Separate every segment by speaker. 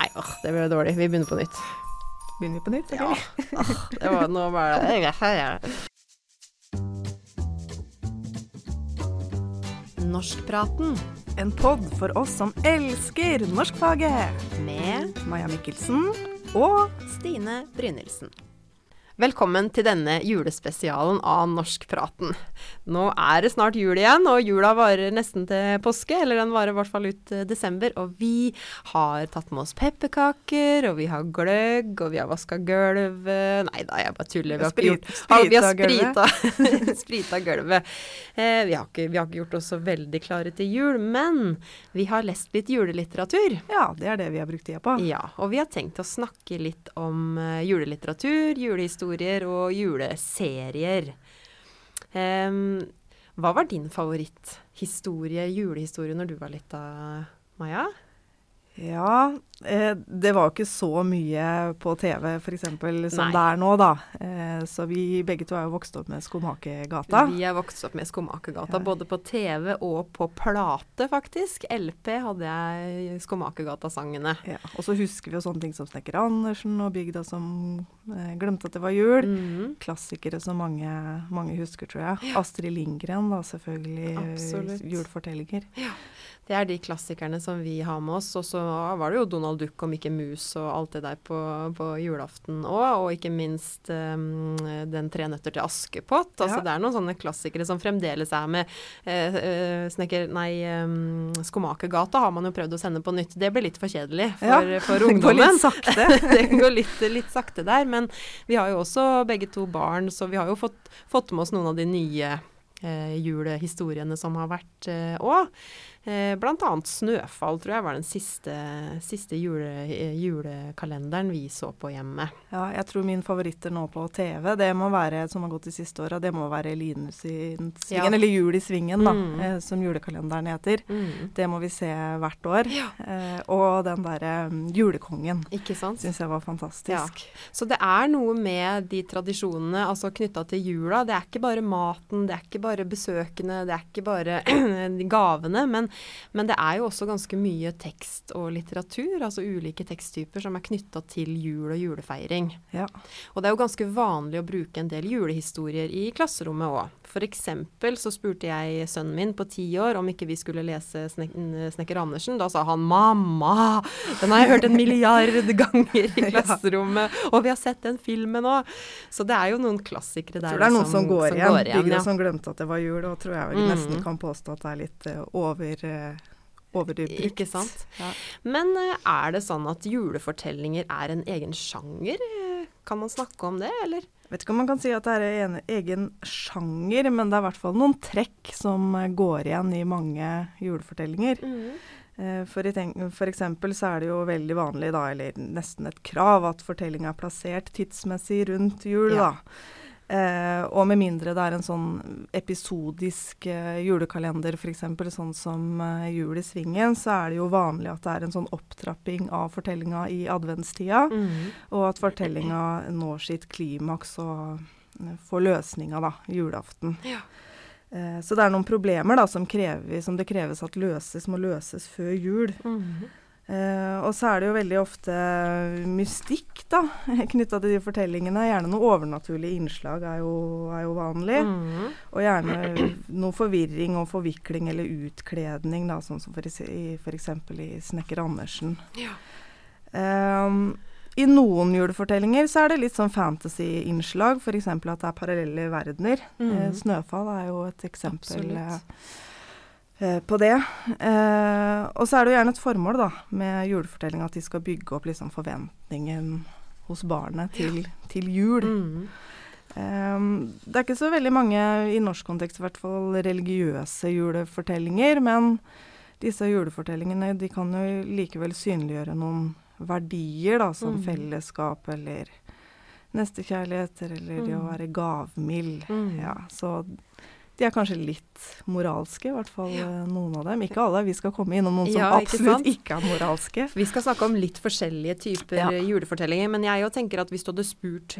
Speaker 1: Nei, åh, det ble dårlig. Vi begynner på nytt.
Speaker 2: Begynner vi på nytt?
Speaker 1: Ja.
Speaker 2: eller?
Speaker 1: Åh, det var nå bare Norskpraten
Speaker 2: En pod for oss som elsker norskfaget.
Speaker 1: med
Speaker 2: Maja Mikkelsen og
Speaker 1: Stine Brynildsen. Velkommen til denne julespesialen av Norskpraten. Nå er det snart jul igjen, og jula varer nesten til påske, eller den varer i hvert fall ut eh, desember. Og vi har tatt med oss pepperkaker, og vi har gløgg, og vi har vaska gulvet Nei da, jeg bare tuller. Vi har
Speaker 2: Sprit-
Speaker 1: gjort Vi har
Speaker 2: sprita
Speaker 1: sprita, gulvet. Eh, vi, har ikke, vi har ikke gjort oss så veldig klare til jul, men vi har lest litt julelitteratur.
Speaker 2: Ja, det er det vi har brukt tida på.
Speaker 1: Ja, og vi har tenkt å snakke litt om julelitteratur, julelitteratur, julehistorier og juleserier. Um, hva var din favoritthistorie, julehistorie, når du var lita, Maja?
Speaker 2: Ja, eh, det var jo ikke så mye på TV f.eks. som
Speaker 1: Nei.
Speaker 2: det er nå, da. Eh, så vi begge to er jo vokst opp med Skomakergata.
Speaker 1: Vi er vokst opp med Skomakergata,
Speaker 2: Ja.
Speaker 1: både på TV og på plate, faktisk. LP hadde jeg Skomakergata-sangene.
Speaker 2: Ja, og så husker vi jo sånne ting som Snekker Andersen og Bygda som eh, glemte at det var jul.
Speaker 1: Mhm.
Speaker 2: Klassikere som mange, mange husker, tror jeg. Astrid Lindgren, da selvfølgelig.
Speaker 1: Absolutt.
Speaker 2: Julefortellinger.
Speaker 1: Det er de klassikerne som vi har med oss. Og så var det jo Donald Duck og Mikke Mus og alt det der på, på julaften òg. Og ikke minst um, Den tre nøtter til Askepott. Altså
Speaker 2: Ja.
Speaker 1: Det er noen sånne klassikere som fremdeles er med. Eh, eh, snekker... Nei, um, Skomakergata har man jo prøvd å sende på nytt. Det ble litt for kjedelig for,
Speaker 2: Ja,
Speaker 1: for ungdommen. det går litt, litt sakte der. Men vi har jo også begge to barn, så vi har jo fått, fått med oss noen av de nye eh, julehistoriene som har vært òg. Eh, blant annet 'Snøfall' tror jeg var den siste, siste jule, eh, julekalenderen vi så på hjemme.
Speaker 2: Ja, jeg tror min favoritter nå på TV, det må være, som har gått de siste åra, det må være Linus i Svingen,
Speaker 1: Ja.
Speaker 2: eller Jul i Svingen, da,
Speaker 1: Mm.
Speaker 2: eh, som julekalenderen heter.
Speaker 1: Mm.
Speaker 2: Det må vi se hvert år. Eh, og den derre um, Julekongen
Speaker 1: Ikke
Speaker 2: syns jeg var fantastisk.
Speaker 1: Så det er noe med de tradisjonene altså knytta til jula. Det er ikke bare maten, det er ikke bare besøkene, det er ikke bare gavene. Men, men det er jo også ganske mye tekst og litteratur, altså ulike teksttyper som er knytta til jul og julefeiring.
Speaker 2: Ja.
Speaker 1: Og det er jo ganske vanlig å bruke en del julehistorier i klasserommet òg. Eksempel så spurte jeg sønnen min på ti år om ikke vi skulle lese Snek Snekker Andersen. Da sa han 'mamma, den har jeg hørt en milliard ganger i klasserommet', og vi har sett den filmen òg. Så det er jo noen klassikere der
Speaker 2: tror det er noen som, går igjen. Bygda
Speaker 1: ja.
Speaker 2: som glemte at det var jul, og tror jeg vel
Speaker 1: Mm.
Speaker 2: nesten kan påstå at det er litt eh, over overbrukt.
Speaker 1: Ikke sant?
Speaker 2: Ja.
Speaker 1: Men eh, er det sånn at julefortellinger er en egen sjanger? Eh, Kan man snakke om det, eller?
Speaker 2: Vet ikke om man kan si at det er en egen sjanger, men det er i hvert fall noen trekk som eh, går igjen i mange julefortellinger. Mm. For, for eksempel så er det jo veldig vanlig, da, eller nesten et krav, at fortellinga er plassert tidsmessig rundt jul.
Speaker 1: Ja.
Speaker 2: da. Eh, og med mindre det er en sånn episodisk eh, julekalender, f.eks. sånn som eh, Jul i Svingen, så er det jo vanlig at det er en sånn opptrapping av fortellinga i adventstida.
Speaker 1: Mm.
Speaker 2: Og at fortellinga når sitt klimaks og eh, får løsninga, da, julaften.
Speaker 1: Ja.
Speaker 2: Eh, så det er noen problemer da, som, krever, som det kreves at løses, må løses før jul.
Speaker 1: Mm.
Speaker 2: Eh, og så er det jo veldig ofte mystikk da, knytta til de fortellingene. Gjerne noe overnaturlig innslag er jo, er jo vanlig.
Speaker 1: Mm.
Speaker 2: Og gjerne noe forvirring og forvikling eller utkledning, da, sånn som for, i- for i Snekker Andersen.
Speaker 1: Ja.
Speaker 2: Um, I noen julefortellinger så er det litt sånn fantasy-innslag, f.eks. at det er parallelle verdener.
Speaker 1: Mm.
Speaker 2: Eh, 'Snøfall' er jo et eksempel
Speaker 1: Absolutt.
Speaker 2: Eh, på det. Eh, og så er det jo gjerne et formål da, med julefortellinga at de skal bygge opp liksom, forventningen hos barnet til, til jul.
Speaker 1: Mm.
Speaker 2: Ehm, det er ikke så veldig mange, i norsk kontekst i hvert fall, religiøse julefortellinger, men disse julefortellingene de kan jo likevel synliggjøre noen verdier, da, som
Speaker 1: Mm.
Speaker 2: fellesskap eller nestekjærligheter, eller det å
Speaker 1: Mm.
Speaker 2: være gavmild.
Speaker 1: Mm.
Speaker 2: Ja, så de er kanskje litt moralske, i hvert fall ja. noen av dem. Ikke alle, vi skal komme innom noen
Speaker 1: Ja, som
Speaker 2: absolutt
Speaker 1: ikke,
Speaker 2: ikke er moralske.
Speaker 1: Vi skal snakke om litt forskjellige typer
Speaker 2: Ja.
Speaker 1: eh, julefortellinger, men jeg jo tenker at hvis du hadde spurt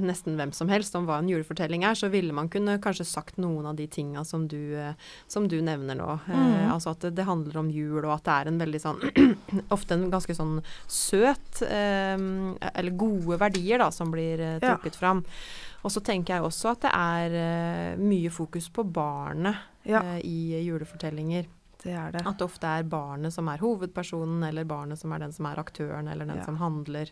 Speaker 1: nesten hvem som helst om hva en julefortelling er, så ville man kunne kanskje sagt noen av de tinga som, som, du nevner nå. Eh, mm. Eh, altså at det, det, handler om jul, og at det er en veldig sånn Ofte en ganske sånn søt eh, Eller gode verdier, da, som blir eh, trukket fram. Og så tenker jeg også at det er eh, mye fokus på barnet ja. Eh, i julefortellinger.
Speaker 2: Det er det.
Speaker 1: At det ofte er barnet som er hovedpersonen, eller barnet som er den som er aktøren, eller den ja. som handler.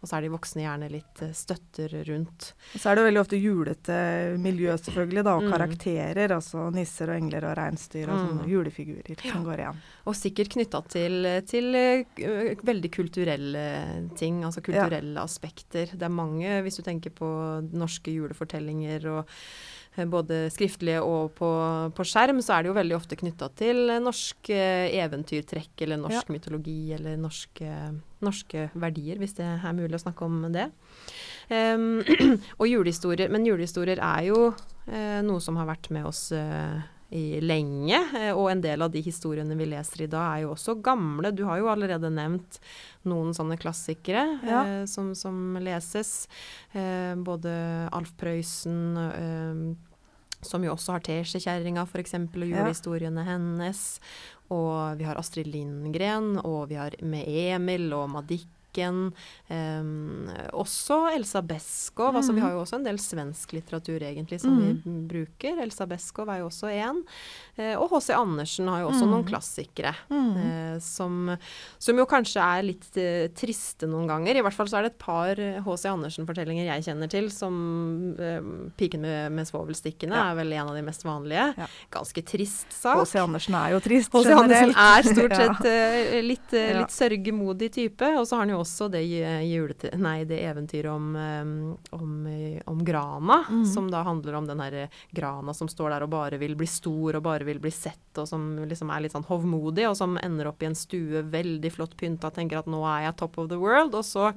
Speaker 1: Og så er de voksne gjerne litt uh, støtter rundt.
Speaker 2: Og så er det veldig ofte julete miljø, selvfølgelig, da, og mm. karakterer. Altså nisser og engler og reinsdyr og mm. sånne julefigurer ja. som går igjen.
Speaker 1: Og sikkert knytta til, til uh, veldig kulturelle ting, altså kulturelle ja. aspekter. Det er mange, hvis du tenker på norske julefortellinger og Eh, både skriftlige og på, på, skjerm, så er det jo veldig ofte knytta til norsk eh, eventyrtrekk eller norsk ja. mytologi eller norske, norske, verdier, hvis det er mulig å snakke om det. Um, og julehistorier, Men julehistorier er jo uh, noe som har vært med oss uh, lenge. Og en del av de historiene vi leser i dag, er jo også gamle. Du har jo allerede nevnt noen sånne klassikere ja. eh, som, som, leses. Eh, både Alf Prøysen eh, som jo også har Teskjekjerringa, f.eks., og julehistoriene ja. hennes. Og vi har Astrid Lindgren, og vi har med Emil og Madick Viken. Um, også Elsa Beskow. Mm. Altså, vi har jo også en del svensk litteratur egentlig som mm. vi bruker. Elsa Beskow er jo også én. Uh, og H.C. Andersen har jo også mm. noen klassikere uh, som, som, jo kanskje er litt uh, triste noen ganger. I hvert fall så er det et par H.C. Andersen-fortellinger jeg kjenner til, som 'Piken med, med svovelstikkene' ja. er vel en av de mest vanlige. Ja. Ganske trist sak.
Speaker 2: H.C. Andersen er jo trist.
Speaker 1: H.C. Andersen er stort sett litt, litt sørgemodig type. Og så har han jo også det, nei, det eventyret om, om, om grana, mm. som da handler om den her grana som står der og bare vil bli stor og bare vil bli sett, og som liksom er litt sånn hovmodig, og som ender opp i en stue veldig flott pynta, tenker at nå er jeg top of the world, og så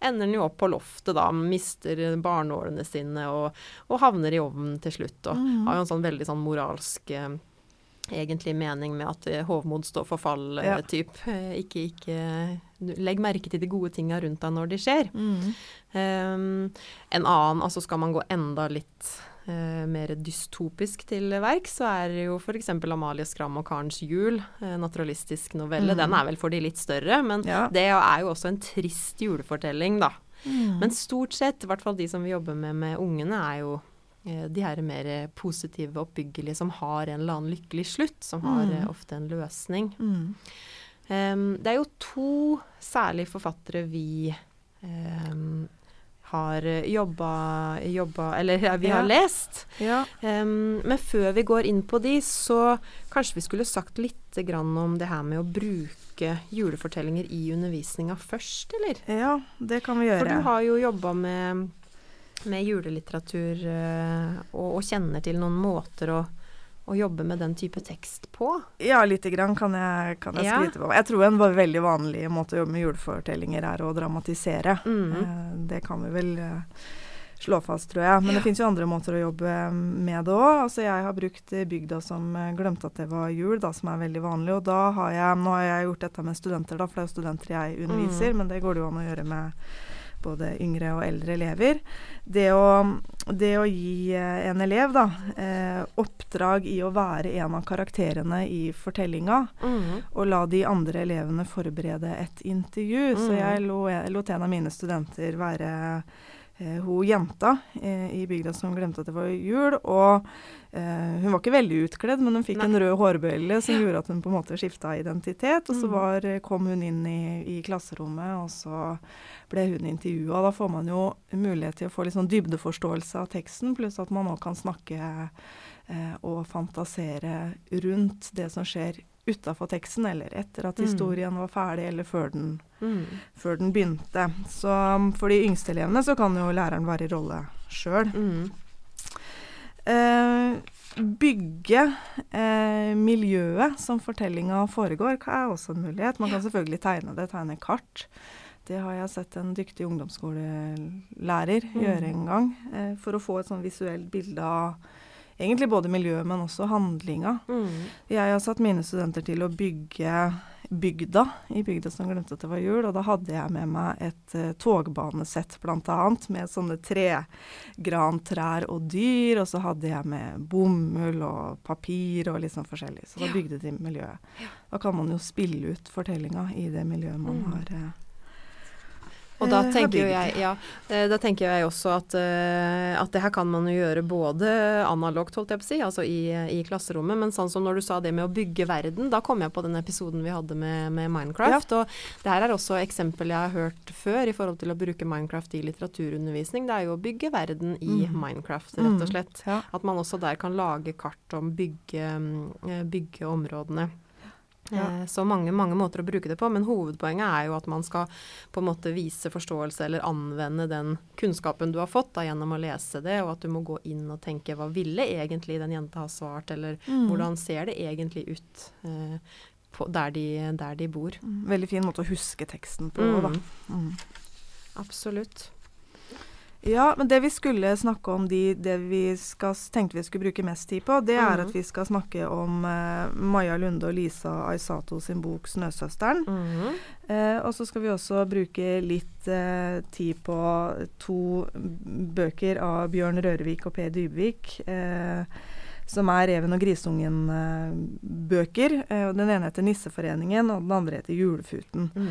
Speaker 1: ender den jo opp på loftet, da, mister barnålene sine og, og havner i ovnen til slutt. Og mm. har jo en sånn veldig sånn moralsk egentlig mening med at eh, hovmod står for fall, ja. typ. Eh, ikke, ikke Legg merke til de gode tinga rundt deg når de skjer. Mm. Um, en annen, altså skal man gå enda litt uh, mer dystopisk til verk, så er jo f.eks. Amalie Skram og Karens jul, uh, naturalistisk novelle. Mm. Den er vel for de litt større, men ja. det er jo også en trist julefortelling, da. Mm. Men stort sett, i hvert fall de som vi jobber med med ungene, er jo Eh, de her mer positive, oppbyggelige, som har en eller annen lykkelig slutt. Som har mm. Eh, ofte en løsning. Mm. Um, det er jo to særlig forfattere vi um, har jobba, jobba Eller ja, vi ja. har lest. Ja. Um, men før vi går inn på de, så kanskje vi skulle sagt litt om det her med å bruke julefortellinger i undervisninga først, eller?
Speaker 2: Ja, det kan vi gjøre.
Speaker 1: For du har jo jobba med med julelitteratur uh, og, og, kjenner til noen måter å, å, jobbe med den type tekst på?
Speaker 2: Ja, lite grann kan jeg, kan jeg ja. skryte på. Jeg tror en veldig vanlig måte å jobbe med julefortellinger er å dramatisere. Mm. Uh, det kan vi vel uh, slå fast, tror jeg. Men ja. det fins jo andre måter å jobbe med det òg. Altså, jeg har brukt bygda som glemte at det var jul, da, som er veldig vanlig. Og da har jeg Nå har jeg gjort dette med studenter, da, for det er jo studenter jeg underviser, mm. men det går det jo an å gjøre med både yngre og eldre elever. Det å, det å gi eh, en elev da, eh, oppdrag i å være en av karakterene i fortellinga, mm. og la de andre elevene forberede et intervju. Mm. Så jeg lot en av mine studenter være eh, hun jenta eh, i bygda som glemte at det var jul. Og eh, hun var ikke veldig utkledd, men hun fikk Nei. en rød hårbøyle som gjorde at hun på en måte skifta identitet. Og så mm. var, kom hun inn i, i klasserommet, og så ble hun intervjua. Da får man jo mulighet til å få litt sånn dybdeforståelse av teksten, pluss at man òg kan snakke eh, og fantasere rundt det som skjer utafor teksten, eller etter at mm. historien var ferdig, eller før den, mm. før den, begynte. Så um, for de yngste elevene så kan jo læreren være i rolle sjøl. Mm. Eh, bygge eh, miljøet som fortellinga foregår, er også en mulighet. Man kan selvfølgelig tegne det, tegne kart. Det har jeg sett en dyktig ungdomsskolelærer mm. gjøre en gang. Eh, for å få et sånn visuelt bilde av egentlig både miljøet, men også handlinga. Mm. Jeg har satt mine studenter til å bygge bygda, i bygda som glemte at det var jul. Og da hadde jeg med meg et uh, togbanesett bl.a. med sånne tregrantrær og dyr. Og så hadde jeg med bomull og papir og litt sånn forskjellig. Så da bygde de miljøet. Da kan man jo spille ut fortellinga i det miljøet man mm. har uh,
Speaker 1: og da tenker tenker, jeg, ja, eh, da tenker jeg også at, eh, at, det her kan man jo gjøre både analogt, holdt jeg på å si, altså i, i, klasserommet, men sånn som når du sa det med å bygge verden, da kom jeg på den episoden vi hadde med, med Minecraft. Ja. Og det her er også eksempel jeg har hørt før i forhold til å bruke Minecraft i litteraturundervisning. Det er jo å bygge verden i mm. Minecraft, rett og mm. slett. Mm. Ja. At man også der kan lage kart om bygge, bygge områdene. Ja. Eh, så mange, mange måter å bruke det på, men hovedpoenget er jo at man skal på en måte vise forståelse eller anvende den kunnskapen du har fått da, gjennom å lese det, og at du må gå inn og tenke hva ville egentlig den jenta ha svart, eller mm. hvordan ser det egentlig ut eh, på, der, de, der, de, bor.
Speaker 2: Mm. Veldig fin måte å huske teksten på, mm. da. Mm.
Speaker 1: Absolutt.
Speaker 2: Ja, men det vi skulle snakke om, de, det vi skal, tenkte vi skulle bruke mest tid på, det er mm. at vi skal snakke om uh, Maja Lunde og Lisa Aisato sin bok 'Snøsøsteren'. Mm. Uh, og så skal vi også bruke litt uh, tid på to bøker av Bjørn Rørevik og Per Dybvik. som er 'Reven og grisungen'-bøker. den ene heter 'Nisseforeningen', og den andre heter 'Julefuten'. Mm.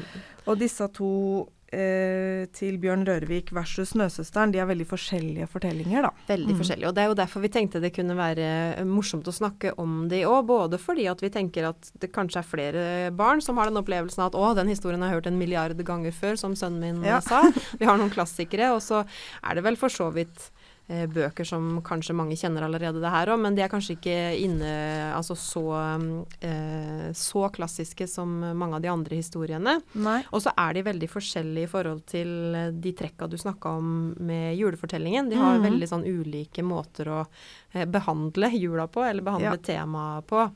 Speaker 2: Og disse to eh, til Bjørn Rørvik versus Snøsøsteren, de er veldig forskjellige fortellinger, da.
Speaker 1: Veldig mm. forskjellige. Og det er jo derfor vi tenkte det kunne være eh, morsomt å snakke om de òg. Både fordi at vi tenker at det kanskje er flere barn som har den opplevelsen at å, den historien har jeg hørt en milliard ganger før, som sønnen min ja. sa. Vi har noen klassikere. Og så er det vel for så vidt Eh, bøker som kanskje mange kjenner allerede det her òg, men de er kanskje ikke inne altså så, eh, så klassiske som mange av de andre historiene. Og så er de veldig forskjellige i forhold til de trekka du snakka om med julefortellingen. De har mm. veldig sånn ulike måter å eh, behandle jula på, eller behandle ja. temaet på.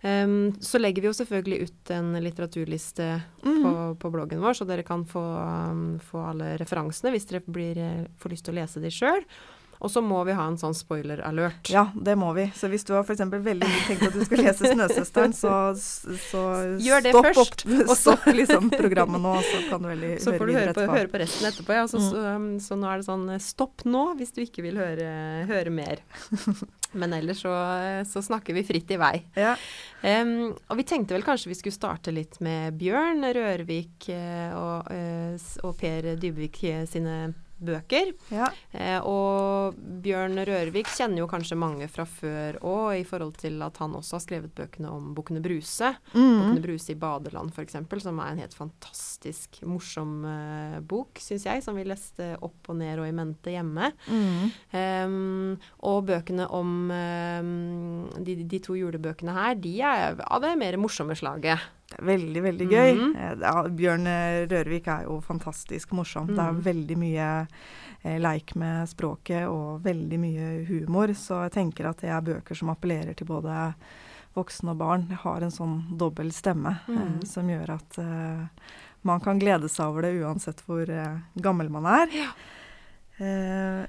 Speaker 1: Um, så legger vi jo selvfølgelig ut en litteraturliste mm. på, på, bloggen vår, så dere kan få, um, få alle referansene hvis dere blir, får lyst til å lese de sjøl. Og så må vi ha en sånn spoiler-alert.
Speaker 2: Ja, det må vi. Så hvis du har f.eks. veldig tenkt at du skal lese 'Snøsøsteren', så, så
Speaker 1: Gjør det stopp først.
Speaker 2: Opp, stopp liksom programmet nå, så kan du veldig
Speaker 1: så får du høre på, resten etterpå. Ja. Så, mm. så, um, så, nå er det sånn stopp nå hvis du ikke vil høre, høre mer. Men ellers så, så, snakker vi fritt i vei. Ja. Um, og vi tenkte vel kanskje vi skulle starte litt med Bjørn Rørvik uh, og, og Per Dybvik sine bøker. Ja. Eh, og Bjørn Rørvik kjenner jo kanskje mange fra før òg, i forhold til at han også har skrevet bøkene om Bukkene Bruse. Mm. Bukkene Bruse i badeland, f.eks., som er en helt fantastisk morsom eh, bok, syns jeg, som vi leste opp og ned og i mente hjemme. Mm. Um, og bøkene om um, de, de, to julebøkene her, de er av det mer morsomme slaget.
Speaker 2: Veldig, veldig gøy. Mm -hmm. ja, Bjørn Rørvik er jo fantastisk morsomt. Mm. Det er mhm. veldig mye eh, leik med språket og veldig mye humor. Så jeg tenker at det er bøker som appellerer til både voksne og barn. Jeg har en sånn dobbel stemme mm. eh, mhm. som gjør at eh, man kan glede seg over det uansett hvor eh, gammel man er. Ja. Eh,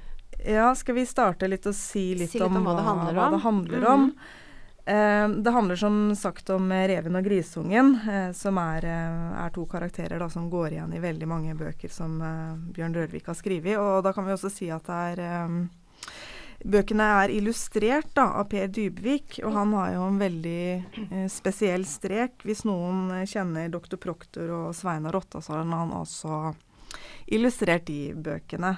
Speaker 2: ja. skal vi starte litt og si litt, si litt om, om, hva det handler om? Det handler om. -hmm. Eh, det handler som sagt om Reven og grisungen, eh, som er, eh, er, to karakterer da, som går igjen i veldig mange bøker som Bjørn Rørvik har skrevet. Og da kan vi også si at er Bøkene er illustrert da, av Per Dybvik, og han har jo en veldig eh, spesiell strek. Hvis noen kjenner Dr. Proktor og Sveinar Rotta, så har han også illustrert de bøkene.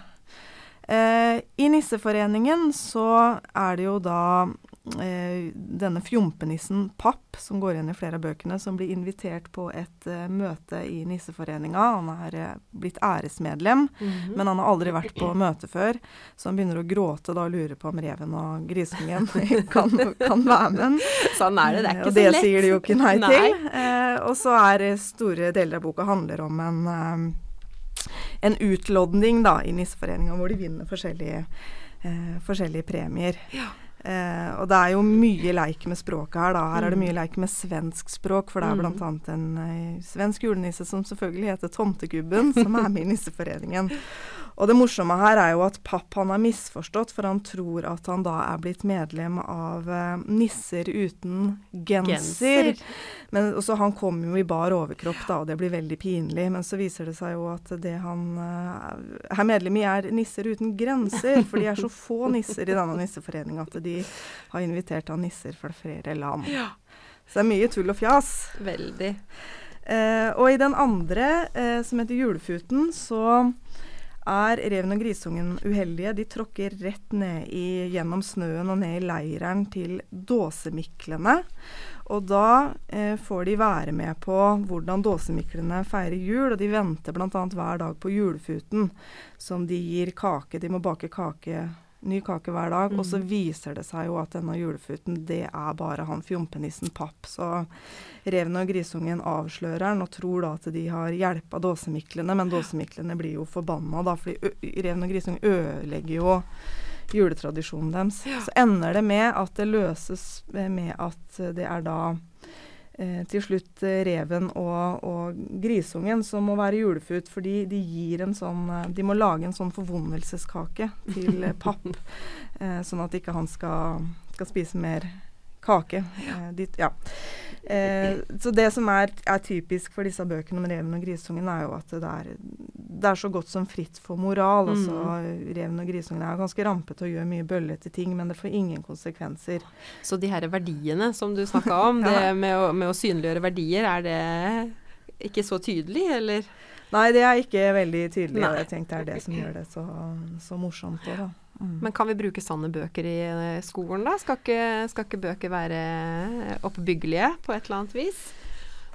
Speaker 2: Eh, I Nisseforeningen så er det jo da eh, denne fjompenissen Papp, som går igjen i flere av bøkene, som blir invitert på et uh, møte i Nisseforeninga. Han er uh, blitt æresmedlem, mm -hmm. men han har aldri vært på møte før. Så han begynner å gråte da og lurer på om reven og grisungen kan, kan, være med.
Speaker 1: Sånn er det. Det er ikke så lett.
Speaker 2: Og det sier de jo ikke nei, nei. til. Uh, og så er store deler av boka handler om en eh, en utlodning da, i Nisseforeninga, hvor de vinner forskjellige, eh, forskjellige premier. Ja. Eh, og det er jo mye leik med språket her, da. Her er det mm. mye leik med svensk språk, for det er bl.a. Mm. en eh, svensk julenisse som selvfølgelig heter Tomtegubben, som er med i Nisseforeningen. Og det morsomme her er jo at Papp han har misforstått, for han tror at han da er blitt medlem av uh, Nisser uten genser. genser. Men også han kommer jo i bar overkropp, da, og det blir veldig pinlig. Men så viser det seg jo at det han uh, er medlem i, er Nisser uten grenser. For de er så få nisser i denne nisseforeninga at de har invitert han nisser fra flere land. Ja. Så det er mye tull og fjas.
Speaker 1: Veldig.
Speaker 2: Uh, og i den andre, som heter Julefuten, så er reven og grisungen uheldige. De tråkker rett ned i, gjennom snøen og ned i leiren til dåsemiklene. Og da eh, får de være med på hvordan dåsemiklene feirer jul. Og de venter bl.a. hver dag på julefuten, som de gir kake. De må bake kake ny kake hver dag. Mm. Og så mm. viser det seg jo at denne julefuten, det er bare han fjompenissen Papp. Så reven og grisungen avslører han og tror da at de har hjelpa dåsemiklene, men dåsemiklene blir jo forbanna da, fordi reven og grisungen ødelegger jo juletradisjonen deres. Så ender det med at det løses med at det er da eh, til slutt eh, reven og, og, grisungen som må være julefut, fordi de gir en sånn eh, De må lage en sånn forvondelseskake til eh, papp, eh, sånn at ikke han skal, skal spise mer kake. Ja. dit, ja. Eh, så det som er, er, typisk for disse bøkene om reven og grisungen, er jo at det er, det er så godt som fritt for moral. Mm. Altså, reven og grisungen er ganske rampete og gjør mye bøllete ting, men det får ingen konsekvenser.
Speaker 1: Så de her verdiene som du snakka om, ja. det med å, med å synliggjøre verdier, er det ikke så tydelig, eller?
Speaker 2: Nei, det er ikke veldig tydelig. Nei. Jeg tenkte det er det som gjør det så, så morsomt. Også,
Speaker 1: Mm. Men kan vi bruke sanne bøker i eh, skolen, da? Skal ikke, skal ikke bøker være eh, oppbyggelige på et eller annet vis?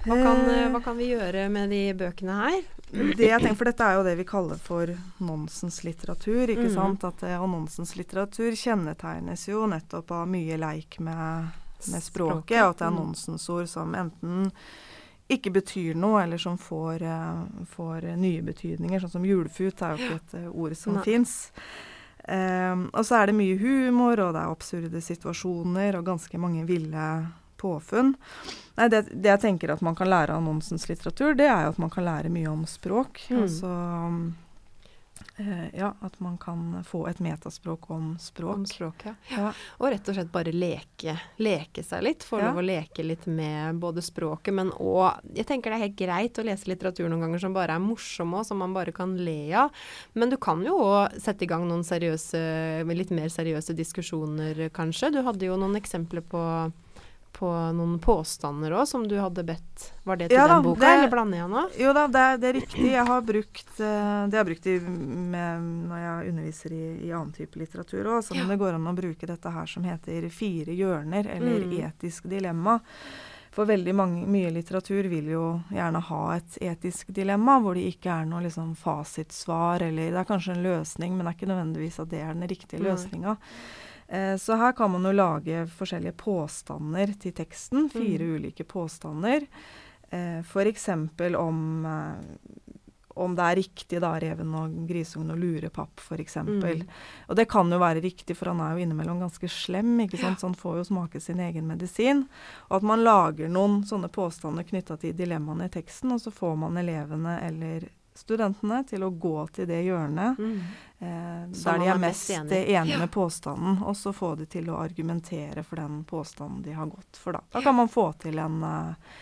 Speaker 1: Hva kan, eh, hva kan, vi gjøre med de bøkene her?
Speaker 2: Det jeg tenker, for Dette er jo det vi kaller for nonsenslitteratur. ikke mm. sant? At, og nonsenslitteratur kjennetegnes jo nettopp av mye leik med, med språket, språket, og at det er mm. nonsensord som enten ikke betyr noe, eller som får, får nye betydninger. Sånn som julefut er jo ikke et ord som fins. Um, og så er det mye humor, og det er absurde situasjoner og ganske mange ville påfunn. Nei, det, det, jeg tenker at man kan lære av nonsens litteratur, det er jo at man kan lære mye om språk. Mm. Altså ja, at man kan få et metaspråk om språk.
Speaker 1: Om språk ja. Ja. Og rett og slett bare leke, leke seg litt. Få lov å leke litt med både språket, men òg Jeg tenker det er helt greit å lese litteratur noen ganger som bare er morsom og som man bare kan le av. Men du kan jo òg sette i gang noen seriøse, litt mer seriøse diskusjoner, kanskje. Du hadde jo noen eksempler på på noen påstander òg, som du hadde bedt Var det til ja, den boka, det, eller blander jeg nå?
Speaker 2: Jo da, det, det, er riktig. Jeg har brukt uh, det har brukt i, med, når jeg underviser i, i annen type litteratur òg. Så ja. det går an å bruke dette her som heter fire hjørner, eller mm. etisk dilemma. For veldig mange, mye litteratur vil jo gjerne ha et etisk dilemma, hvor det ikke er noe liksom, fasitsvar, eller det er kanskje en løsning, men det er ikke nødvendigvis at det er den riktige løsninga. Mm. Eh, så her kan man jo lage forskjellige påstander til teksten. Fire mm. ulike påstander. Eh, F.eks. om eh, om det er riktig, da, reven og grisungen, å lure papp, f.eks. Mm. Og det kan jo være riktig, for han er jo innimellom ganske slem, ikke sant? så han får jo smake sin egen medisin. Og at man lager noen sånne påstander knytta til dilemmaene i teksten, og så får man elevene eller studentene til å gå til det hjørnet mm. eh, der de er mest enig, enig med påstanden, og så få de til å argumentere for den påstanden de har gått for. Da, da kan man få til en uh,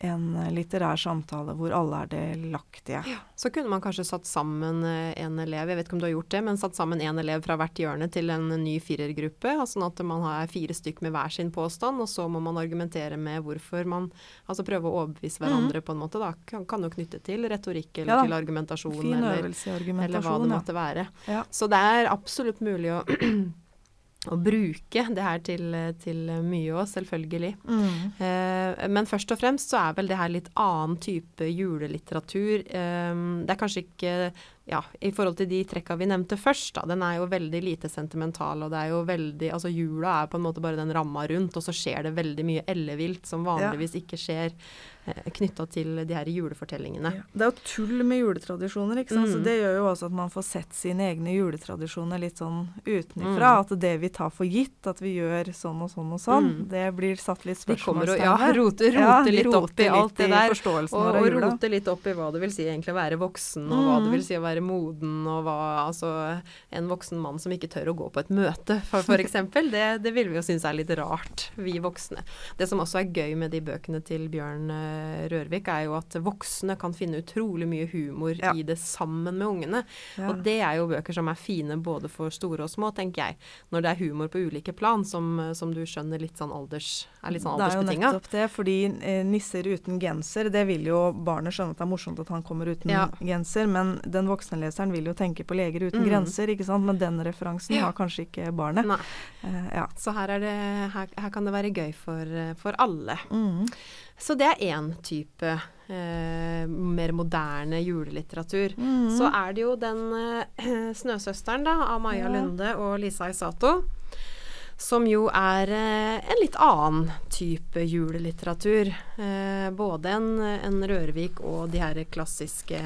Speaker 2: en litterær samtale hvor alle er delaktige. Ja.
Speaker 1: Så kunne man kanskje satt sammen eh, en elev, jeg vet ikke om du har gjort det, men satt sammen en elev fra hvert hjørne til en ny firergruppe. Sånn at man har fire stykk med hver sin påstand, og så må man argumentere med hvorfor man Altså prøve å overbevise hverandre mm. på en måte. da, Kan, kan jo knytte til retorikk eller ja, til argumentasjon, eller, argumentasjon, eller hva det måtte være. Ja. Så det er absolutt mulig å å bruke det her til, til mye òg, selvfølgelig. Mm. Eh, men først og fremst så er vel det her litt annen type julelitteratur. Eh, det er kanskje ikke ja, i forhold til de trekka vi nevnte først, da. Den er jo veldig lite sentimental, og det er jo veldig Altså jula er på en måte bare den ramma rundt, og så skjer det veldig mye ellevilt som vanligvis ja. ikke skjer knytta til de her julefortellingene. Ja.
Speaker 2: Det er jo tull med juletradisjoner, ikke sant. Mm. Så det gjør jo også at man får sett sine egne juletradisjoner litt sånn utenfra. Mm. At det vi tar for gitt, at vi gjør sånn og sånn og sånn, mm. det blir satt litt spørsmålstegn
Speaker 1: ved. Ja, roter ja, litt opp i alt det der. Og, og roter litt opp i hva det vil si egentlig å være voksen, og hva det mm. vil si å være moden og hva Altså en voksen mann som ikke tør å gå på et møte, for, for eksempel. Det, det vil vi jo synes er litt rart, vi voksne. Det som også er gøy med de bøkene til Bjørn uh, Rørvik, er jo at voksne kan finne utrolig mye humor ja. i det sammen med ungene. Ja. Og det er jo bøker som er fine både for store og små, tenker jeg. Når det er humor på ulike plan, som, som du skjønner litt sånn alders, er litt sånn aldersbetinga.
Speaker 2: Det er jo nettopp det, fordi eh, nisser uten genser, det vil jo barnet skjønne at det er morsomt at han kommer uten ja. genser, men den voksne leseren vil jo tenke på leger uten mm. grenser, ikke sant. Men den referansen har kanskje ikke barnet.
Speaker 1: Uh, ja. Så her, det, her, her, kan det være gøy for, for alle. Mm. Så det er én type eh, mer moderne julelitteratur. Mm. Så er det jo den eh, 'Snøsøsteren' da, av Maja ja. Lunde og Lisa Isato. Som jo er eh, en litt annen type julelitteratur. Eh, både en, en, Rørvik og de her klassiske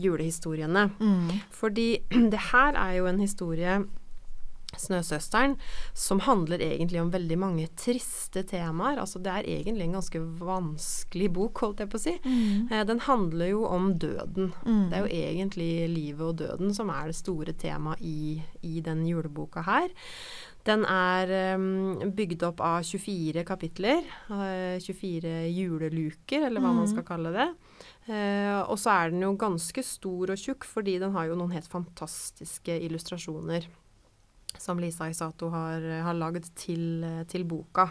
Speaker 1: julehistoriene. Mm. Fordi det her er jo en historie 'Snøsøsteren', som handler egentlig om veldig mange triste temaer. Altså det er egentlig en ganske vanskelig bok, holdt jeg på å si. Mm. Eh, den handler jo om døden. Mm. Det er jo egentlig livet og døden som er det store temaet i, i den juleboka her. Den er um, bygd opp av 24 kapitler. Uh, 24 juleluker, eller hva mm. man skal kalle det. Uh, og så er den jo ganske stor og tjukk, fordi den har jo noen helt fantastiske illustrasjoner som Lisa Isato har, har lagd til, til, boka.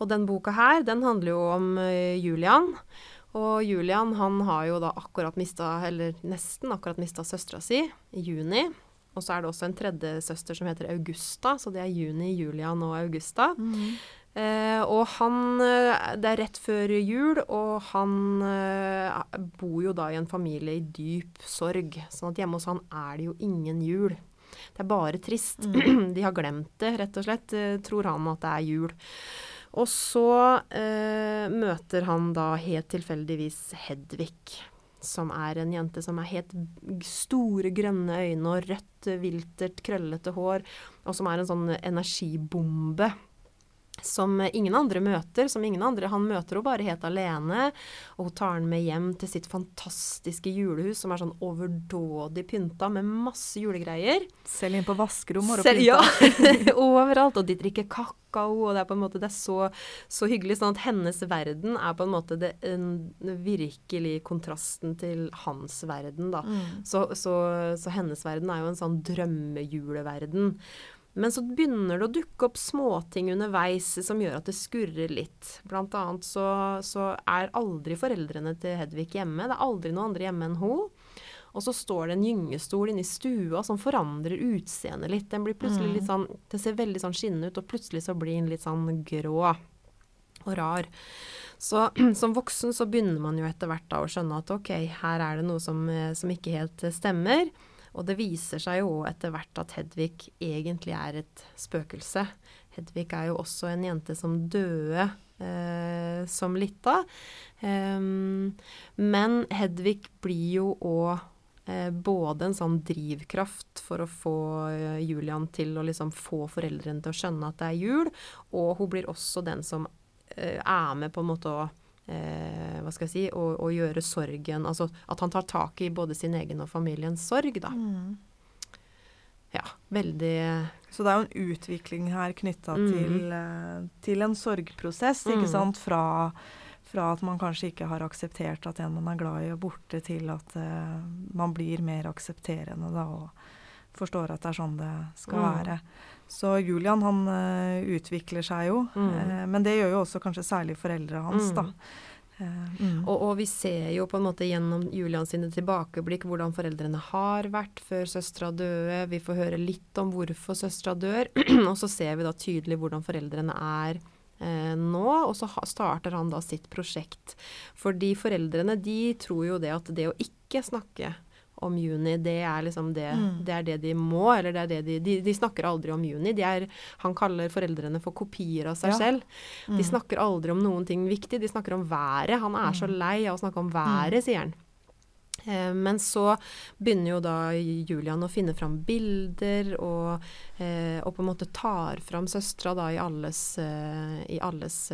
Speaker 1: Og den boka her, den handler jo om uh, Julian. Og Julian han har jo da akkurat mista, eller nesten akkurat mista søstera si i juni. Og så er det også en tredje søster som heter Augusta, så det er juni, Julian og Augusta. Mm. Eh, og han eh, Det er rett før jul, og han eh, bor jo da i en familie i dyp sorg. Sånn at hjemme hos han er det jo ingen jul. Det er bare trist. Mm. De har glemt det, rett og slett, eh, tror han at det er jul. Og så eh, møter han da helt tilfeldigvis Hedvig, som er en jente som er helt store, grønne øyne og rødt, viltert, krøllete hår, og som er en sånn energibombe som ingen andre møter. som ingen andre, Han møter henne bare helt alene, og hun tar han med hjem til sitt fantastiske julehus, som er sånn overdådig pynta med masse julegreier.
Speaker 2: Selv inn på vaskerom har
Speaker 1: hun pynta. Ja, overalt. Og de drikker kakao, og det er på en måte, det er så, så hyggelig. Sånn at hennes verden er på en måte det, en, virkelig kontrasten til hans verden, da. Mm. Så, så, så hennes verden er jo en sånn drømmejuleverden. Men så begynner det å dukke opp småting underveis som gjør at det skurrer litt. Blant annet så, så er aldri foreldrene til Hedvig hjemme. Det er aldri noen andre hjemme enn hun. Og så står det en gyngestol inne i stua som forandrer utseendet litt. Den blir plutselig litt mm. sånn Det ser veldig sånn skinnende ut, og plutselig så blir den litt sånn grå og rar. Så som voksen så begynner man jo etter hvert da å skjønne at ok, her er det noe som, eh, som ikke helt stemmer. Og det viser seg jo etter hvert at Hedvig egentlig er et spøkelse. Hedvig er jo også en jente som døde eh, som lita. Um, men Hedvig blir jo òg eh, både en sånn drivkraft for å få eh, Julian til å liksom få foreldrene til å skjønne at det er jul, og hun blir også den som eh, er med på en måte å eh, hva skal jeg si, å, å, gjøre sorgen Altså at han tar tak i både sin egen og familiens sorg, da. Mm. Ja, veldig
Speaker 2: Så det er jo en utvikling her knytta mm. til, eh, til, en sorgprosess, ikke mm. sant? Fra, fra, at man kanskje ikke har akseptert at en man er glad i, er borte, til at uh, man blir mer aksepterende da, og forstår at det er sånn det skal mm. være. Så Julian han uh, utvikler seg jo, mm. uh, men det gjør jo også kanskje særlig foreldrene hans, mm. da.
Speaker 1: Uh, mm. og, og, vi ser jo på en måte gjennom Julian sine tilbakeblikk hvordan foreldrene har vært før søstera døde. Vi får høre litt om hvorfor søstera dør, og så ser vi da tydelig hvordan foreldrene er nå, og så starter han da sitt prosjekt. Fordi foreldrene de tror jo det at det å ikke snakke om juni. Det er liksom det, mm. det, er det de må, eller det er det de, de, de snakker aldri om juni. Er, han kaller foreldrene for kopier av seg ja. selv. De mm. snakker aldri om noen ting viktig. De snakker om været. Han er så mm. lei av å snakke om været, mm. sier han. Eh, men så begynner jo da Julian å finne fram bilder, og, eh, og på en måte tar fram søstera da i alles, eh, i alles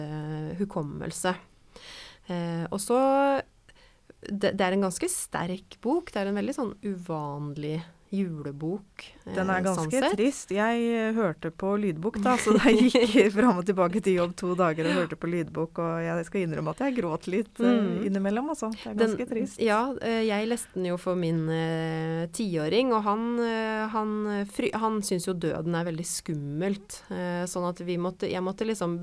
Speaker 1: hukommelse. Og så det, det, er en ganske sterk bok. Det er en veldig sånn uvanlig julebok.
Speaker 2: Den er eh, ganske sånn trist. Jeg uh, hørte på lydbok, da, så da gikk jeg fram og tilbake til jobb to dager og hørte på lydbok. Og jeg skal innrømme at jeg gråt litt uh, mm. innimellom, altså. Det er ganske den, trist.
Speaker 1: Ja, uh, jeg leste den jo for min tiåring, og han, han, fry, han syns jo døden er veldig skummelt. sånn at vi måtte, jeg måtte liksom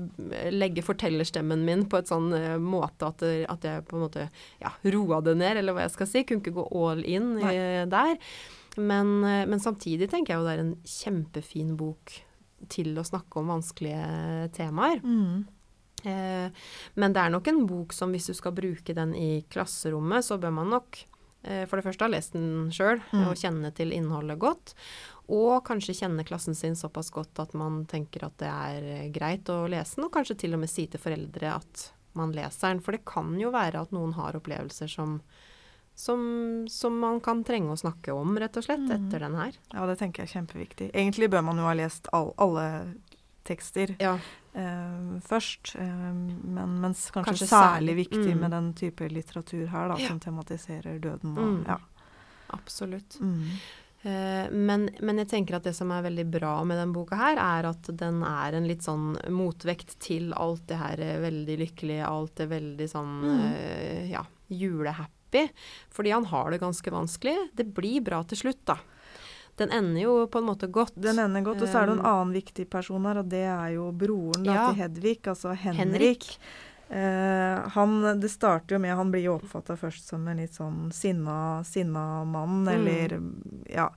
Speaker 1: legge fortellerstemmen min på et sånn måte at, at, jeg på en måte ja, roa det ned, eller hva jeg skal si. Kunne ikke gå all in der. Men, eh, men, samtidig tenker jeg jo det er en kjempefin bok til å snakke om vanskelige temaer. Mm. Eh, men det er nok en bok som hvis du skal bruke den i klasserommet, så bør man nok eh, for det første ha lest den sjøl mm. og kjenne til innholdet godt. Og kanskje kjenne klassen sin såpass godt at man tenker at det er eh, greit å lese den, og kanskje til og med si til foreldre at man leser den. For det kan jo være at noen har opplevelser som som, som, man kan trenge å snakke om, rett og slett, mm. etter den her.
Speaker 2: Ja, det tenker jeg er kjempeviktig. Egentlig bør man jo ha lest all, alle tekster ja. eh, først. Eh, men mens kanskje, kanskje særlig viktig mm. med den type litteratur her, da, ja. som tematiserer døden. Og, mm. ja.
Speaker 1: Absolutt. Mm. Eh, men, men, jeg tenker at det som er veldig bra med den boka her, er at den er en litt sånn motvekt til alt det her veldig lykkelige, alt det veldig sånn mm. uh, ja, julehappy happy, fordi han har det ganske vanskelig. Det blir bra til slutt, da. Den ender jo på en måte godt.
Speaker 2: Den ender godt, Og så er det en um, annen viktig person her, og det er jo broren da, ja. til Hedvig, altså Henrik. Henrik. Uh, han, det starter jo med Han blir jo oppfatta først som en litt sånn sinna, sinna mann, mm. eller ja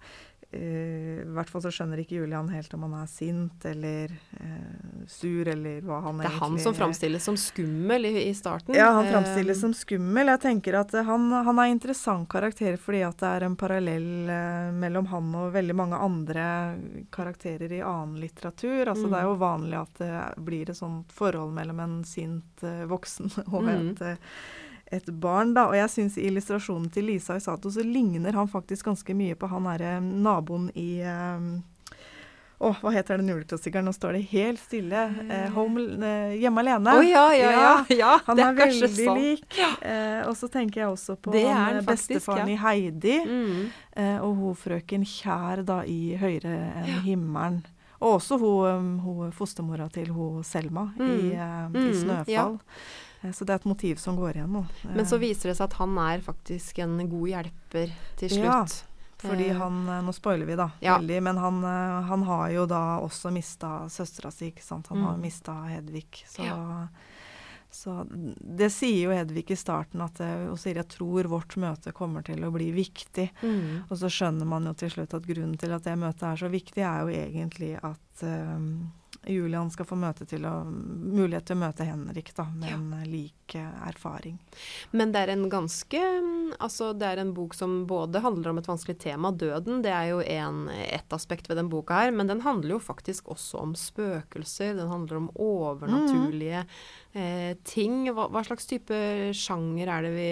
Speaker 2: I hvert fall så skjønner ikke Julian helt om han er sint eller uh, sur, eller hva han
Speaker 1: egentlig Det er han som framstilles som skummel i, i, starten?
Speaker 2: Ja, han framstilles uh, som skummel. Jeg tenker at han, han er interessant karakter fordi at det er en parallell mellom han og veldig mange andre karakterer i annen litteratur. Altså mm. Det er jo vanlig at det blir et sånt forhold mellom en sint voksen og mm. et et barn, da. Og jeg syns i illustrasjonen til Lisa Isato så ligner han faktisk ganske mye på han derre naboen i um, å, oh, hva heter den juleklassikeren? Nå står det helt stille. Eh, home, eh, hjemme alene.
Speaker 1: Oh, ja, ja, ja, ja.
Speaker 2: Han er, er veldig sånn. lik. Eh, og så tenker jeg også på han, faktisk, bestefaren i Heidi. Mm. Eh, og hun frøken Kjær da i Høyere enn himmelen. Og også hun, hun fostermora til hun Selma mm. i, i, mm, 'Snøfall'. Eh, så det er et motiv som går igjen nå.
Speaker 1: Men så viser det seg at han er faktisk en god hjelper til slutt.
Speaker 2: Ja, fordi eh, han eh, Nå spoiler vi, da, ja. veldig, men han, han, har jo da også mista søstera si, ikke sant. Han mm. har mista Hedvig. Så, ja. så, det sier jo Hedvig i starten, at hun sier jeg tror vårt møte kommer til å bli viktig. Mm. Og så skjønner man jo til slutt at grunnen til at det møtet er så viktig, er jo egentlig at um, Julian skal få til å, mulighet til å møte Henrik da, med ja. en lik eh, erfaring.
Speaker 1: Men det er en ganske Altså det er en bok som både handler om et vanskelig tema, døden. Det er jo en, ett aspekt ved den boka her. Men den handler jo faktisk også om spøkelser. Den handler om overnaturlige mm. eh, ting. Hva, hva, slags type sjanger er det vi,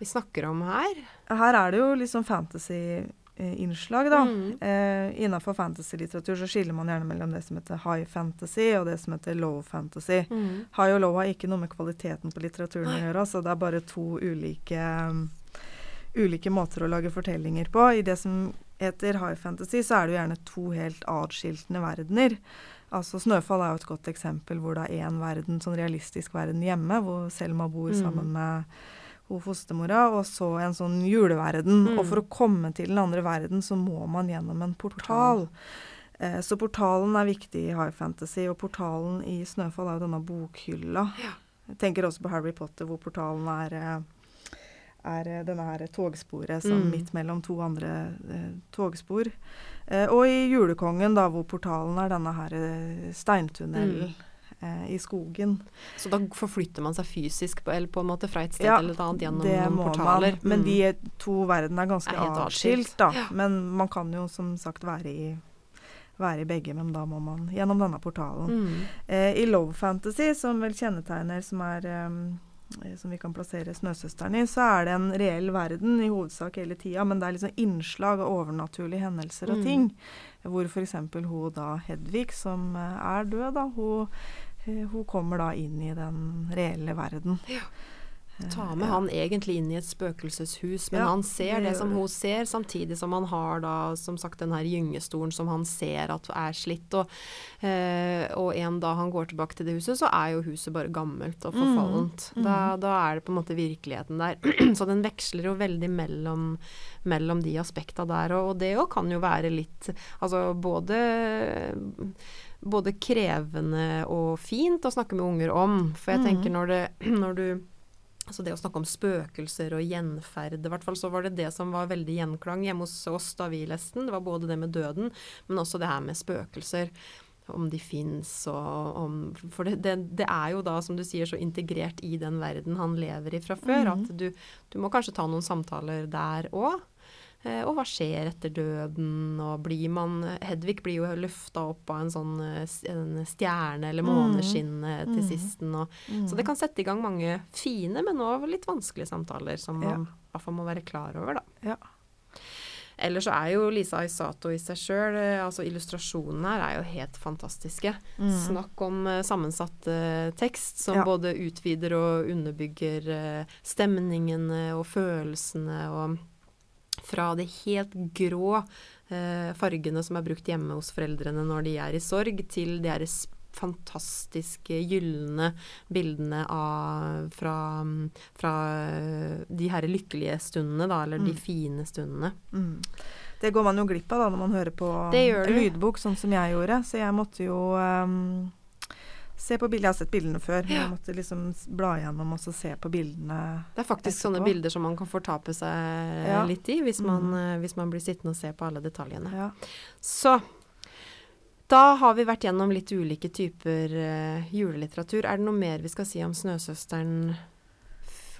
Speaker 1: vi snakker om her?
Speaker 2: Her er det jo liksom fantasy Eh, innslag. da. Mm. Eh, innenfor fantasy-litteratur så skiller man gjerne mellom det som heter high fantasy og det som heter low fantasy. Mm. High og low har ikke noe med kvaliteten på litteraturen å gjøre, så det er bare to ulike, um, ulike måter å lage fortellinger på. I det som heter high fantasy, så er det jo gjerne to helt atskiltende verdener. Altså 'Snøfall' er jo et godt eksempel hvor det er én verden, sånn realistisk verden hjemme, hvor Selma bor mm. sammen med hun fostermora, og så en sånn juleverden. Mm. Og for å komme til den andre verden, så må man gjennom en portal. Eh, så portalen er viktig i high fantasy, og portalen i Snøfall er jo denne bokhylla. Ja. Jeg tenker også på Harry Potter, hvor portalen er, eh, er eh, denne her togsporet som mm. midt mellom to andre eh, togspor. Eh, og i Julekongen, da, hvor portalen er denne her eh, steintunnelen. Mm eh, i skogen.
Speaker 1: Så da forflytter man seg fysisk på, eller på en måte fra et sted ja, eller et annet gjennom noen portaler?
Speaker 2: Man. Men mm. de to verdenene er ganske er atskilt, da. Ja. Men man kan jo som sagt være i være i begge, men da må man gjennom denne portalen. Mm. Eh, I Love Fantasy, som vel kjennetegner som er um, som vi kan plassere Snøsøsteren i, så er det en reell verden i hovedsak hele tida, men det er liksom innslag av overnaturlige hendelser og mm. ting. Hvor f.eks. hun da Hedvig, som eh, er død, da, hun hun kommer da inn i den reelle verden. Ja.
Speaker 1: Ta med han egentlig inn i et spøkelseshus, men
Speaker 2: Ja,
Speaker 1: han ser
Speaker 2: det
Speaker 1: det, som
Speaker 2: det.
Speaker 1: hun ser, samtidig som han har da som sagt den her gyngestolen som han ser at er slitt. Og, eh, og en dag han går tilbake til det huset, så er jo huset bare gammelt og forfallent.
Speaker 2: Mm,
Speaker 1: Da, da er det på en måte virkeligheten der. så den veksler jo veldig mellom, mellom de aspekta der. Og, og det òg kan jo være litt Altså både både krevende og fint å snakke med unger om. For jeg
Speaker 2: Mhm.
Speaker 1: tenker når, det, når du Altså det å snakke om spøkelser og gjenferd, i hvert fall så var det det som var veldig gjenklang hjemme hos oss da vi leste den. Det var både det med døden, men også det her med spøkelser. Om de fins og om For det, det, det er jo da, som du sier, så integrert i den verden han lever i fra før,
Speaker 2: Mhm.
Speaker 1: at du, du må kanskje ta noen samtaler der òg. Eh, og hva skjer etter døden, og blir man Hedvig blir jo løfta opp av en sånn eh, en stjerne eller måneskinn mm. til
Speaker 2: Mm.
Speaker 1: sisten. Og,
Speaker 2: Mm.
Speaker 1: Så det kan sette i gang mange fine, men òg litt vanskelige samtaler som
Speaker 2: Ja.
Speaker 1: man i hvert fall må være klar over, da.
Speaker 2: Ja.
Speaker 1: Ellers så er jo Lisa Aisato i seg sjøl, altså illustrasjonene her er jo helt fantastiske.
Speaker 2: Mm.
Speaker 1: Snakk om eh, sammensatt uh, tekst som
Speaker 2: Ja.
Speaker 1: både utvider og underbygger uh, stemningene og følelsene og fra de helt grå eh, fargene som er brukt hjemme hos foreldrene når de er i sorg, til de her fantastiske gylne bildene av, fra, fra eh, de her lykkelige stundene, da, eller de
Speaker 2: Mm.
Speaker 1: fine stundene.
Speaker 2: Mm. Det går man jo glipp av da når man hører på lydbok, sånn som jeg gjorde. Så jeg måtte jo ehm, se på bildet. Jeg har sett bildene før, men jeg måtte liksom bla gjennom og så se på bildene.
Speaker 1: Det er faktisk sånne bilder som man kan fortape seg
Speaker 2: Ja.
Speaker 1: litt i, hvis man,
Speaker 2: Mhm.
Speaker 1: eh, hvis man blir sittende og se på alle detaljene.
Speaker 2: Ja.
Speaker 1: Så da har vi vært gjennom litt ulike typer eh, julelitteratur. Er det noe mer vi skal si om Snøsøsteren?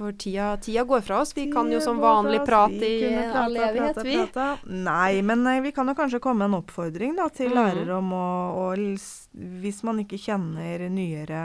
Speaker 1: For tida, tida går fra oss. Vi kan jo som vanlig prate i all evighet, vi.
Speaker 2: Nei, men eh, vi kan jo kanskje komme med en oppfordring da, til
Speaker 1: mm.
Speaker 2: lærere om å, å Hvis man ikke kjenner nyere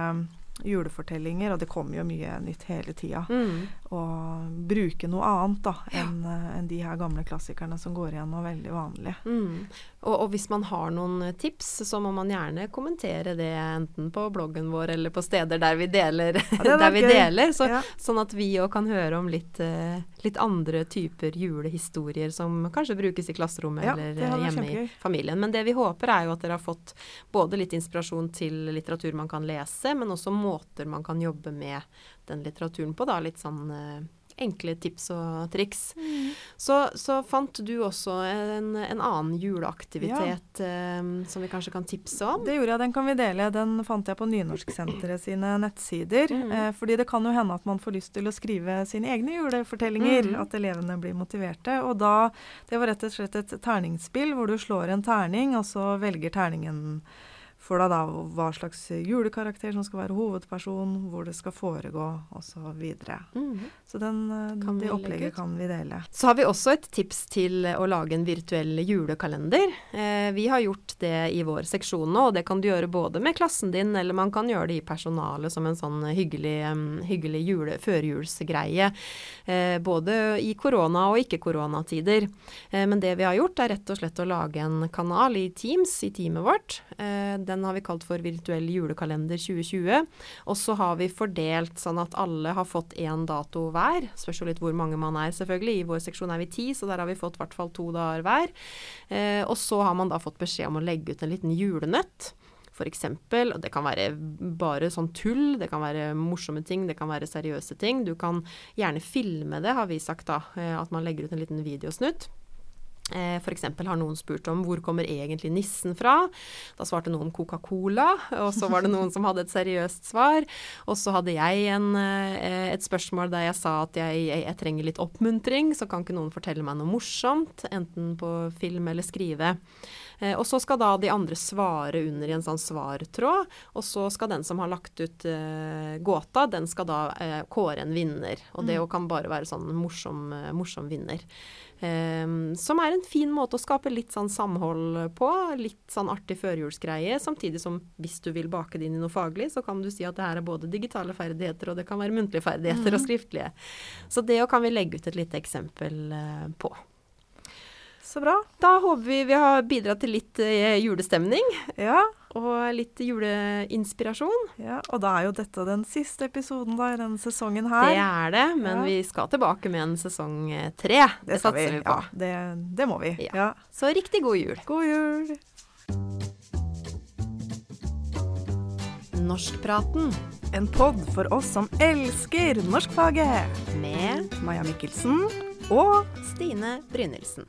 Speaker 2: julefortellinger, og det kommer jo mye nytt hele tida,
Speaker 1: Mm.
Speaker 2: og bruke noe annet da, enn ja. en de her gamle klassikerne som går igjen og veldig vanlige.
Speaker 1: Mm. Og, og hvis man har noen tips, så må man gjerne kommentere det enten på bloggen vår eller på steder der vi deler.
Speaker 2: Ja,
Speaker 1: der vi deler så,
Speaker 2: Ja.
Speaker 1: Sånn at vi òg kan høre om litt, eh, litt andre typer julehistorier som kanskje brukes i klasserommet
Speaker 2: Ja,
Speaker 1: eller eh, hjemme i familien. Men det vi håper er jo at dere har fått både litt inspirasjon til litteratur man kan lese, men også måter man kan jobbe med den litteraturen på. da, Litt sånn eh, enkle tips og triks. Så, så fant du også en, en annen juleaktivitet eh, som vi kanskje kan tipse om.
Speaker 2: Det gjorde jeg, den kan vi dele. Den fant jeg på Nynorsksenteret sine nettsider.
Speaker 1: Mm.
Speaker 2: Eh, fordi det kan jo hende at man får lyst til å skrive sine egne julefortellinger.
Speaker 1: Mm.
Speaker 2: At elevene blir motiverte. Og da Det var rett og slett et terningsspill hvor du slår en terning, og så velger terningen for deg da hva slags julekarakter som skal være hovedperson, hvor det skal foregå osv. Så.
Speaker 1: Mhm.
Speaker 2: så den, eh, det opplegget
Speaker 1: ut?
Speaker 2: kan vi dele.
Speaker 1: Så har vi også et tips til å lage en virtuell julekalender. Eh, vi har gjort det i vår seksjon nå, og det kan du gjøre både med klassen din, eller man kan gjøre det i personalet som en sånn hyggelig, hyggelig jule, førjulsgreie. Eh, både i korona- og ikke-koronatider. Eh, men det vi har gjort, er rett og slett å lage en kanal i Teams, i teamet vårt. Eh, den har vi kalt for Virtuell julekalender 2020. Og så har vi fordelt sånn at alle har fått én dato hver. Spørs jo litt hvor mange man er, selvfølgelig. I vår seksjon er vi ti, så der har vi fått i hvert fall to dager hver. Eh, og så har man da fått beskjed om å legge ut en liten julenøtt. Eksempel, og det kan være bare sånn tull, det kan være morsomme ting, det kan være seriøse ting. Du kan gjerne filme det, har vi sagt da. eh, At man legger ut en liten videosnutt. Eh, eksempel har noen spurt om hvor kommer egentlig nissen fra. Da svarte noen Coca-Cola, og så var det noen som hadde et seriøst svar. Og så hadde jeg en, eh, et spørsmål der jeg sa at jeg, jeg, jeg trenger litt oppmuntring, så kan ikke noen fortelle meg noe morsomt, enten på film eller skrive. Eh, og så skal da de andre svare under i en sånn svartråd, og så skal den som har lagt ut gåta, den skal da kåre en vinner. Og det kan bare være sånn morsom, morsom vinner. Eh, som er en fin måte å skape litt sånn samhold på. Litt sånn artig førjulsgreie. Samtidig som hvis du vil bake det inn i noe faglig, så kan du si at det her er både digitale ferdigheter, og det kan være muntlige ferdigheter og skriftlige. Så det kan vi legge ut et lite eksempel eh, på.
Speaker 2: Så bra.
Speaker 1: Da håper vi vi har bidratt til litt eh, julestemning
Speaker 2: Ja,
Speaker 1: og litt juleinspirasjon.
Speaker 2: ja, og da er jo dette den siste episoden da i denne sesongen her.
Speaker 1: Det er det, men
Speaker 2: Ja.
Speaker 1: vi skal tilbake med en sesong eh, tre. Det,
Speaker 2: det
Speaker 1: satser vi på.
Speaker 2: Ja, det, det må vi.
Speaker 1: Ja.
Speaker 2: Ja.
Speaker 1: Så riktig god jul.
Speaker 2: God jul.
Speaker 1: Norskpraten
Speaker 2: En pod for oss som elsker norskfaget.
Speaker 1: med
Speaker 2: Maja Mikkelsen og
Speaker 1: Stine Brynildsen.